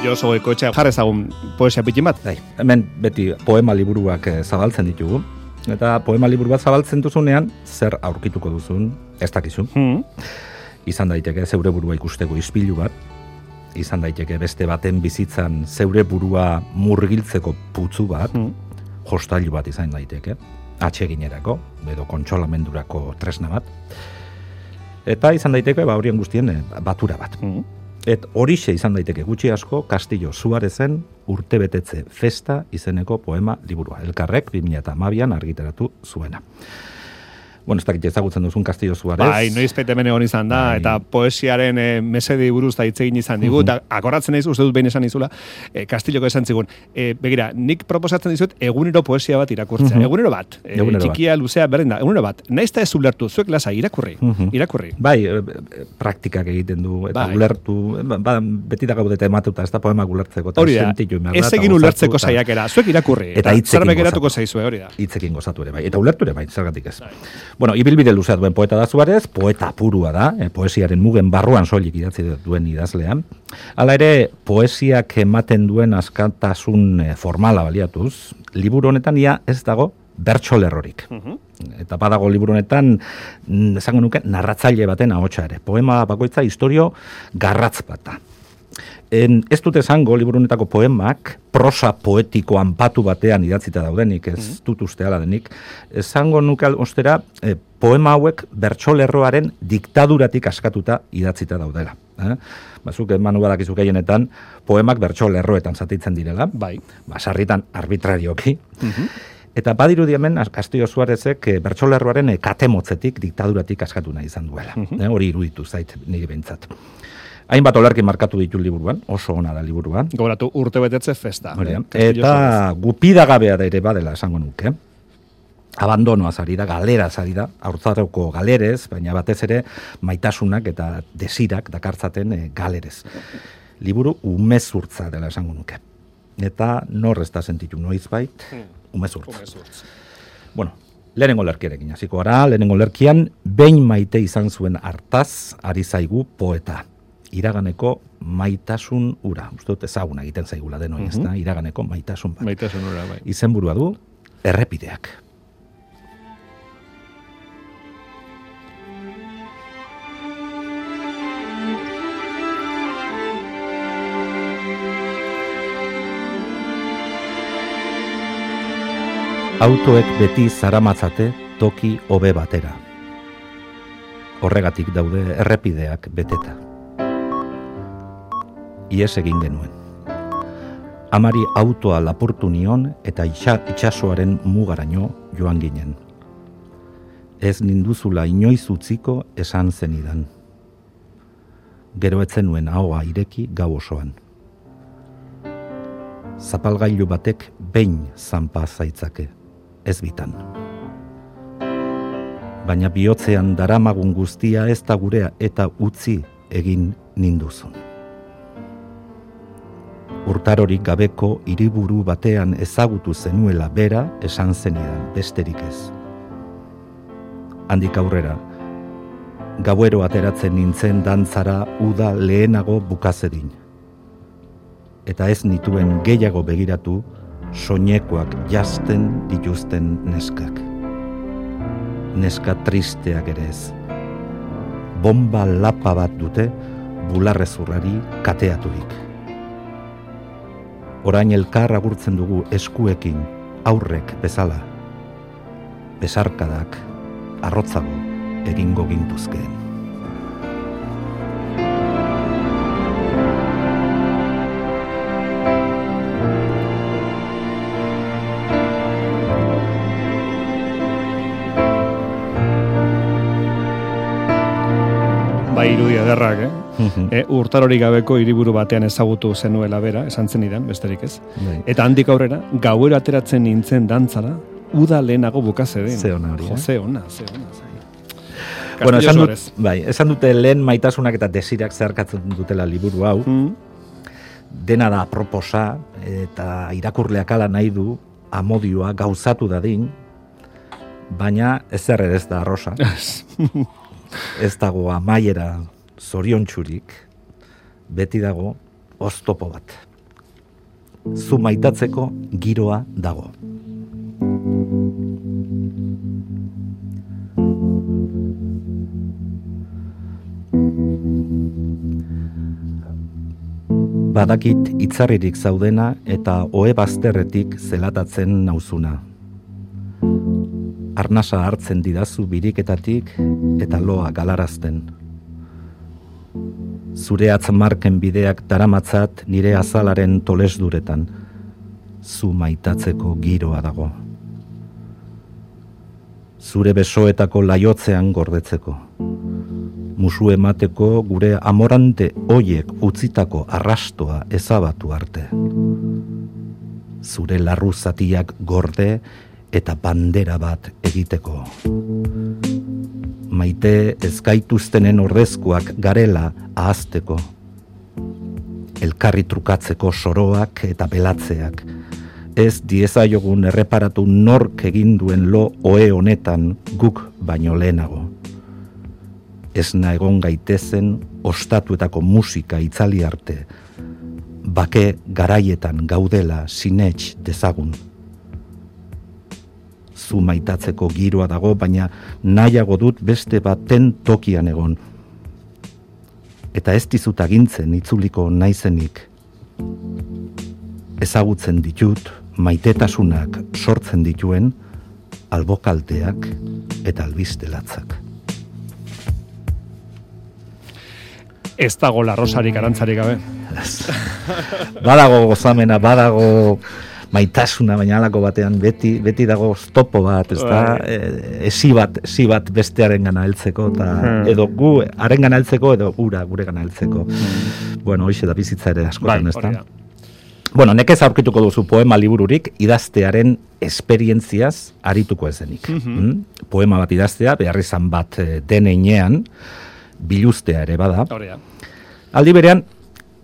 Josu Goikoetxe jarrezagun poesia pitin bat. Bai, hemen beti poema liburuak eh, zabaltzen ditugu. Eta poema liburu bat zabaltzen duzunean, zer aurkituko duzun, ez dakizu. Hmm. Izan daiteke zeure burua ikusteko ispilu bat, izan daiteke beste baten bizitzan zeure burua murgiltzeko putzu bat, Hmm. jostailu bat izan daiteke, atseginerako, edo kontsolamendurako tresna bat. Eta izan daiteke, ba, horien guztien eh, batura bat. Hmm. Et horixe izan daiteke gutxi asko Castillo Suarezen urtebetetze festa izeneko poema liburua. Elkarrek 2012an argitaratu zuena. Bueno, ez dakit ezagutzen duzun Castillo Suarez. Bai, noiz pete hemen egon izan da, Bai. eta poesiaren e, mesedi buruz da hitz egin izan digu, eta akoratzen naiz, uste dut behin esan izula, e, Kastilloko esan zigun. E, begira, nik proposatzen dizut egunero poesia bat irakurtzea. Mhm. Egunero bat. E, Egunero bat. txikia, luzea, berdin da. Egunero bat. Naiz eta ez ulertu, zuek lasa, irakurri. Mhm. Irakurri. Bai, e, praktikak egiten du, eta Bai. ulertu, ba, ba, beti da gaudete ematuta, ez da poema ulertzeko, eta Hori da, ez eta egin ulertzeko eta saiakera. Zuek irakurri. Eta hitzekin zerbait geratuko gozatu. zaizue, hori da. hitzekin gozatu ere bai. Eta ulertu ere bai, zergatik ez. Bueno, ibilbide luzea duen poeta da Suarez, poeta purua da, eh, poesiaren mugen barruan soilik idatzi duen idazlean. Hala ere, poesiak ematen duen askatasun eh, formala baliatuz, liburu honetan ia ez dago bertso lerrorik. Mhm. Eta badago liburu honetan, mm, esango nuke, narratzaile baten ahotsa ere. Poema bakoitza historio garratz bat da. En, ez dute esango liburu honetako poemak prosa poetiko anpatu batean idatzita daudenik, ez dut uste denik. Esango nuke ostera eh, poema hauek bertsolerroaren diktaduratik askatuta idatzita daudela. Eh? Bazuk emanu badakizu gehienetan poemak bertsolerroetan zatitzen direla, Bai. basarritan arbitrarioki. Mhm. Eta badirudi hemen Castillo Suarezek eh, bertsolerroaren eh, katemotzetik diktaduratik askatu nahi izan duela. Mhm. Eh, hori iruditu zait nire behintzat. Hainbat olarki markatu ditu liburuan, oso ona da liburuan. Gogoratu urte betetze festa. Eh, Eta gupidagabea da ere badela esango nuke. Abandonoa zari da, galera zari da, haurtzaroko galerez, baina batez ere maitasunak eta desirak dakartzaten eh, galerez. Liburu umezurtza dela esango nuke. Eta nor ez da sentitu noizbait, umezurtza. Umezurtz. Bueno, lehenengo lerkiarekin hasiko gara, lehenengo lerkian behin maite izan zuen hartaz ari zaigu poeta. Iraganeko maitasun ura. Uste dut ezaguna egiten zaigula denoi, ez da? Iraganeko maitasun bat. Maitasun ura, bai. Izenburua du, errepideak. Autoek beti zaramatzate toki hobe batera. Horregatik daude errepideak beteta. Ies egin genuen. Amari autoa lapurtu nion eta itxa, itxasoaren mugaraino joan ginen. Ez ninduzula inoiz utziko esan zenidan. Gero etzen nuen ahoa ireki gau osoan. Zapalgailu batek behin zanpa zaitzake, ez bitan. Baina bihotzean daramagun guztia ez da gurea eta utzi egin ninduzun urtarorik gabeko hiriburu batean ezagutu zenuela bera esan zenidan besterik ez. Handik aurrera, gauero ateratzen nintzen dantzara uda lehenago bukazedin. Eta ez nituen gehiago begiratu soinekoak jasten dituzten neskak. Neska tristeak ere ez. Bomba lapa bat dute bularrezurrari kateaturik orain elkar agurtzen dugu eskuekin, aurrek bezala. Besarkadak, arrotzago, egingo gintuzkeen. Bai, irudi ederrak, eh? E, urtarorik gabeko hiriburu batean ezagutu zenuela bera, esan zenidan, besterik ez. Bai. Eta handik aurrera, gauero ateratzen nintzen dantzara, uda lehenago bukase den. Ze ona hori, eh? ze ona, ze ona. Bueno, esan, dut, bai, esan dute lehen maitasunak eta desirak zeharkatzen dutela liburu hau, Mm, dena da proposa eta irakurleak ala nahi du amodioa gauzatu dadin, baina ezer ere ez da arrosa. ez dago amaiera zoriontsurik, beti dago oztopo bat. zu maitatzeko giroa dago. Badakit itzarririk zaudena eta oe bazterretik zelatatzen nauzuna. Arnasa hartzen didazu biriketatik eta loa galarazten. Zure atzmarken bideak daramatzat nire azalaren tolesduretan. Zu maitatzeko giroa dago. Zure besoetako laiotzean gordetzeko musu emateko gure amorante hoiek utzitako arrastoa ezabatu arte. Zure larru zatiak gorde eta bandera bat egiteko. Maite ezgaituztenen ordezkoak garela ahazteko. Elkarri trukatzeko soroak eta belatzeak. Ez diezaiogun erreparatu nork eginduen lo oe honetan guk baino lehenago esna egon gaitezen ostatuetako musika itzali arte, bake garaietan gaudela sinets dezagun. Zu maitatzeko giroa dago, baina nahiago dut beste baten tokian egon. Eta ez dizut agintzen itzuliko naizenik. Ezagutzen ditut maitetasunak sortzen dituen albokalteak eta albistelatzak. ez dago larrosarik arantzarik gabe. badago gozamena, badago maitasuna baina alako batean beti beti dago topo bat, ez da, bai. e, esi bat, esi bat bestearen gana heltzeko eta hmm. edo gu haren gana heltzeko edo ura gure gana heltzeko. Hmm. Bueno, hoize da bizitza ere askotan, bai, ez da. Bueno, nekez aurkituko duzu poema libururik idaztearen esperientziaz arituko ezenik. Mm Poema bat idaztea, beharrizan bat eh, deneinean, biluztea ere bada. Aldi berean,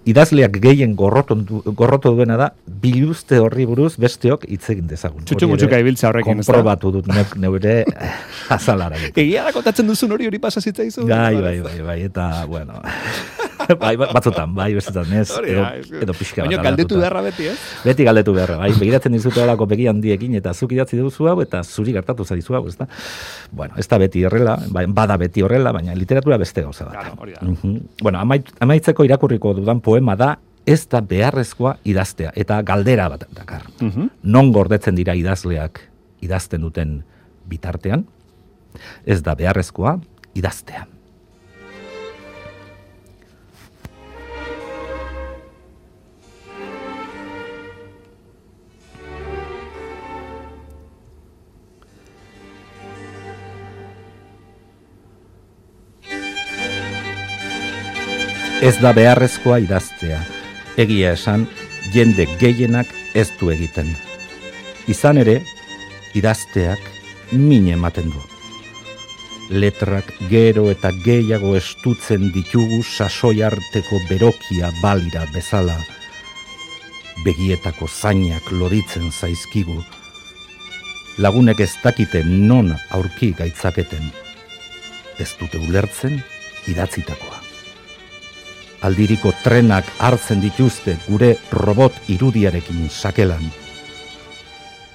idazleak gehien gorroto duena da, biluzte horri buruz besteok hitz egin dezagun. Txutxu mutxuka ibiltza horrekin. Komprobatu dut neure azalara. Egia da kontatzen duzun hori hori pasazitza izu. Bai, bai, bai, bai, eta, bueno... bai, batzutan, bai, bestetan, ez, edo, edo pixka bat. Baina galdetu beharra beti, ez? Beti galdetu beharra, bai, begiratzen dizute alako begi handiekin, eta zuk idatzi duzu hau, eta zuri gertatu zaizu hau, ez da? Bueno, ez da beti horrela, bai, bada beti horrela, baina literatura beste gauza bat. Claro, hori da. Bueno, amaitzeko irakurriko dudan poema da, ez da beharrezkoa idaztea, eta galdera bat dakar. Non gordetzen dira idazleak idazten duten bitartean, ez da beharrezkoa idaztea. Ez da beharrezkoa idaztea. Egia esan, jende gehienak ez du egiten. Izan ere, idazteak mine ematen du. Letrak gero eta gehiago estutzen ditugu sasoi arteko berokia balira bezala. Begietako zainak loditzen zaizkigu. Lagunek ez dakite non aurki gaitzaketen. Ez dute ulertzen idatzitakoa aldiriko trenak hartzen dituzte gure robot irudiarekin sakelan.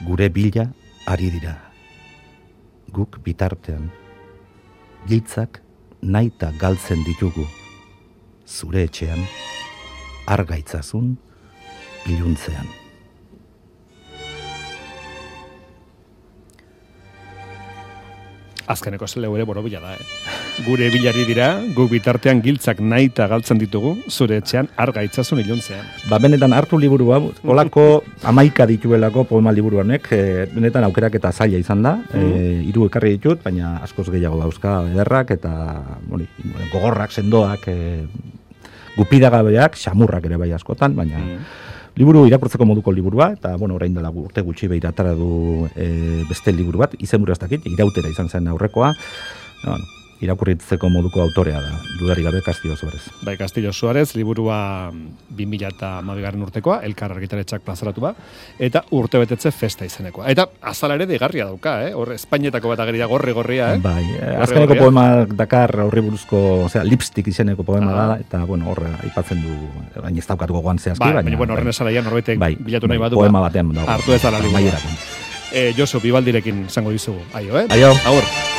Gure bila ari dira. Guk bitartean. Giltzak naita galtzen ditugu. Zure etxean, argaitzazun, iluntzean. Azkeneko zele ere borobila da, eh? Gure bilari dira, guk bitartean giltzak naita galtzen ditugu, zure etxean arga itzazun iluntzean. Ba, benetan hartu liburu hau, olako amaika dituelako poema liburu honek, e, benetan aukerak eta zaila izan da, e, iru ekarri ditut, baina askoz gehiago dauzka ederrak eta bori, gogorrak, sendoak, e, gupidagabeak, xamurrak ere bai askotan, baina... Mm liburu irakurtzeko moduko liburua eta bueno orain dela urte gutxi beiratara du e, beste liburu bat izenburu ez dakit irautera izan zen aurrekoa. Bueno, irakurritzeko moduko autorea da, dudari gabe Castillo Suarez. Bai, Castillo Suarez, liburua 2000 eta mabigarren urtekoa, elkar argitaretxak plazaratu ba, eta urte betetze festa izenekoa. Eta azala ere digarria dauka, eh? Hor, Espainetako bat ageria gorri gorria, eh? Bai, eh, azkeneko poema Dakar horri buruzko, osea, lipstick izeneko poema ah. da, eta, bueno, horre, aipatzen du, baina ez daukatuko guan zehazki, bai, baina, bueno, horren esala norbaitek bai, bilatu nahi bai, badu. Poema batean dago. Hartu ez ala liburu. Eh, Josu, bibaldirekin zango dizugu. Aio, eh? Aio. Aur.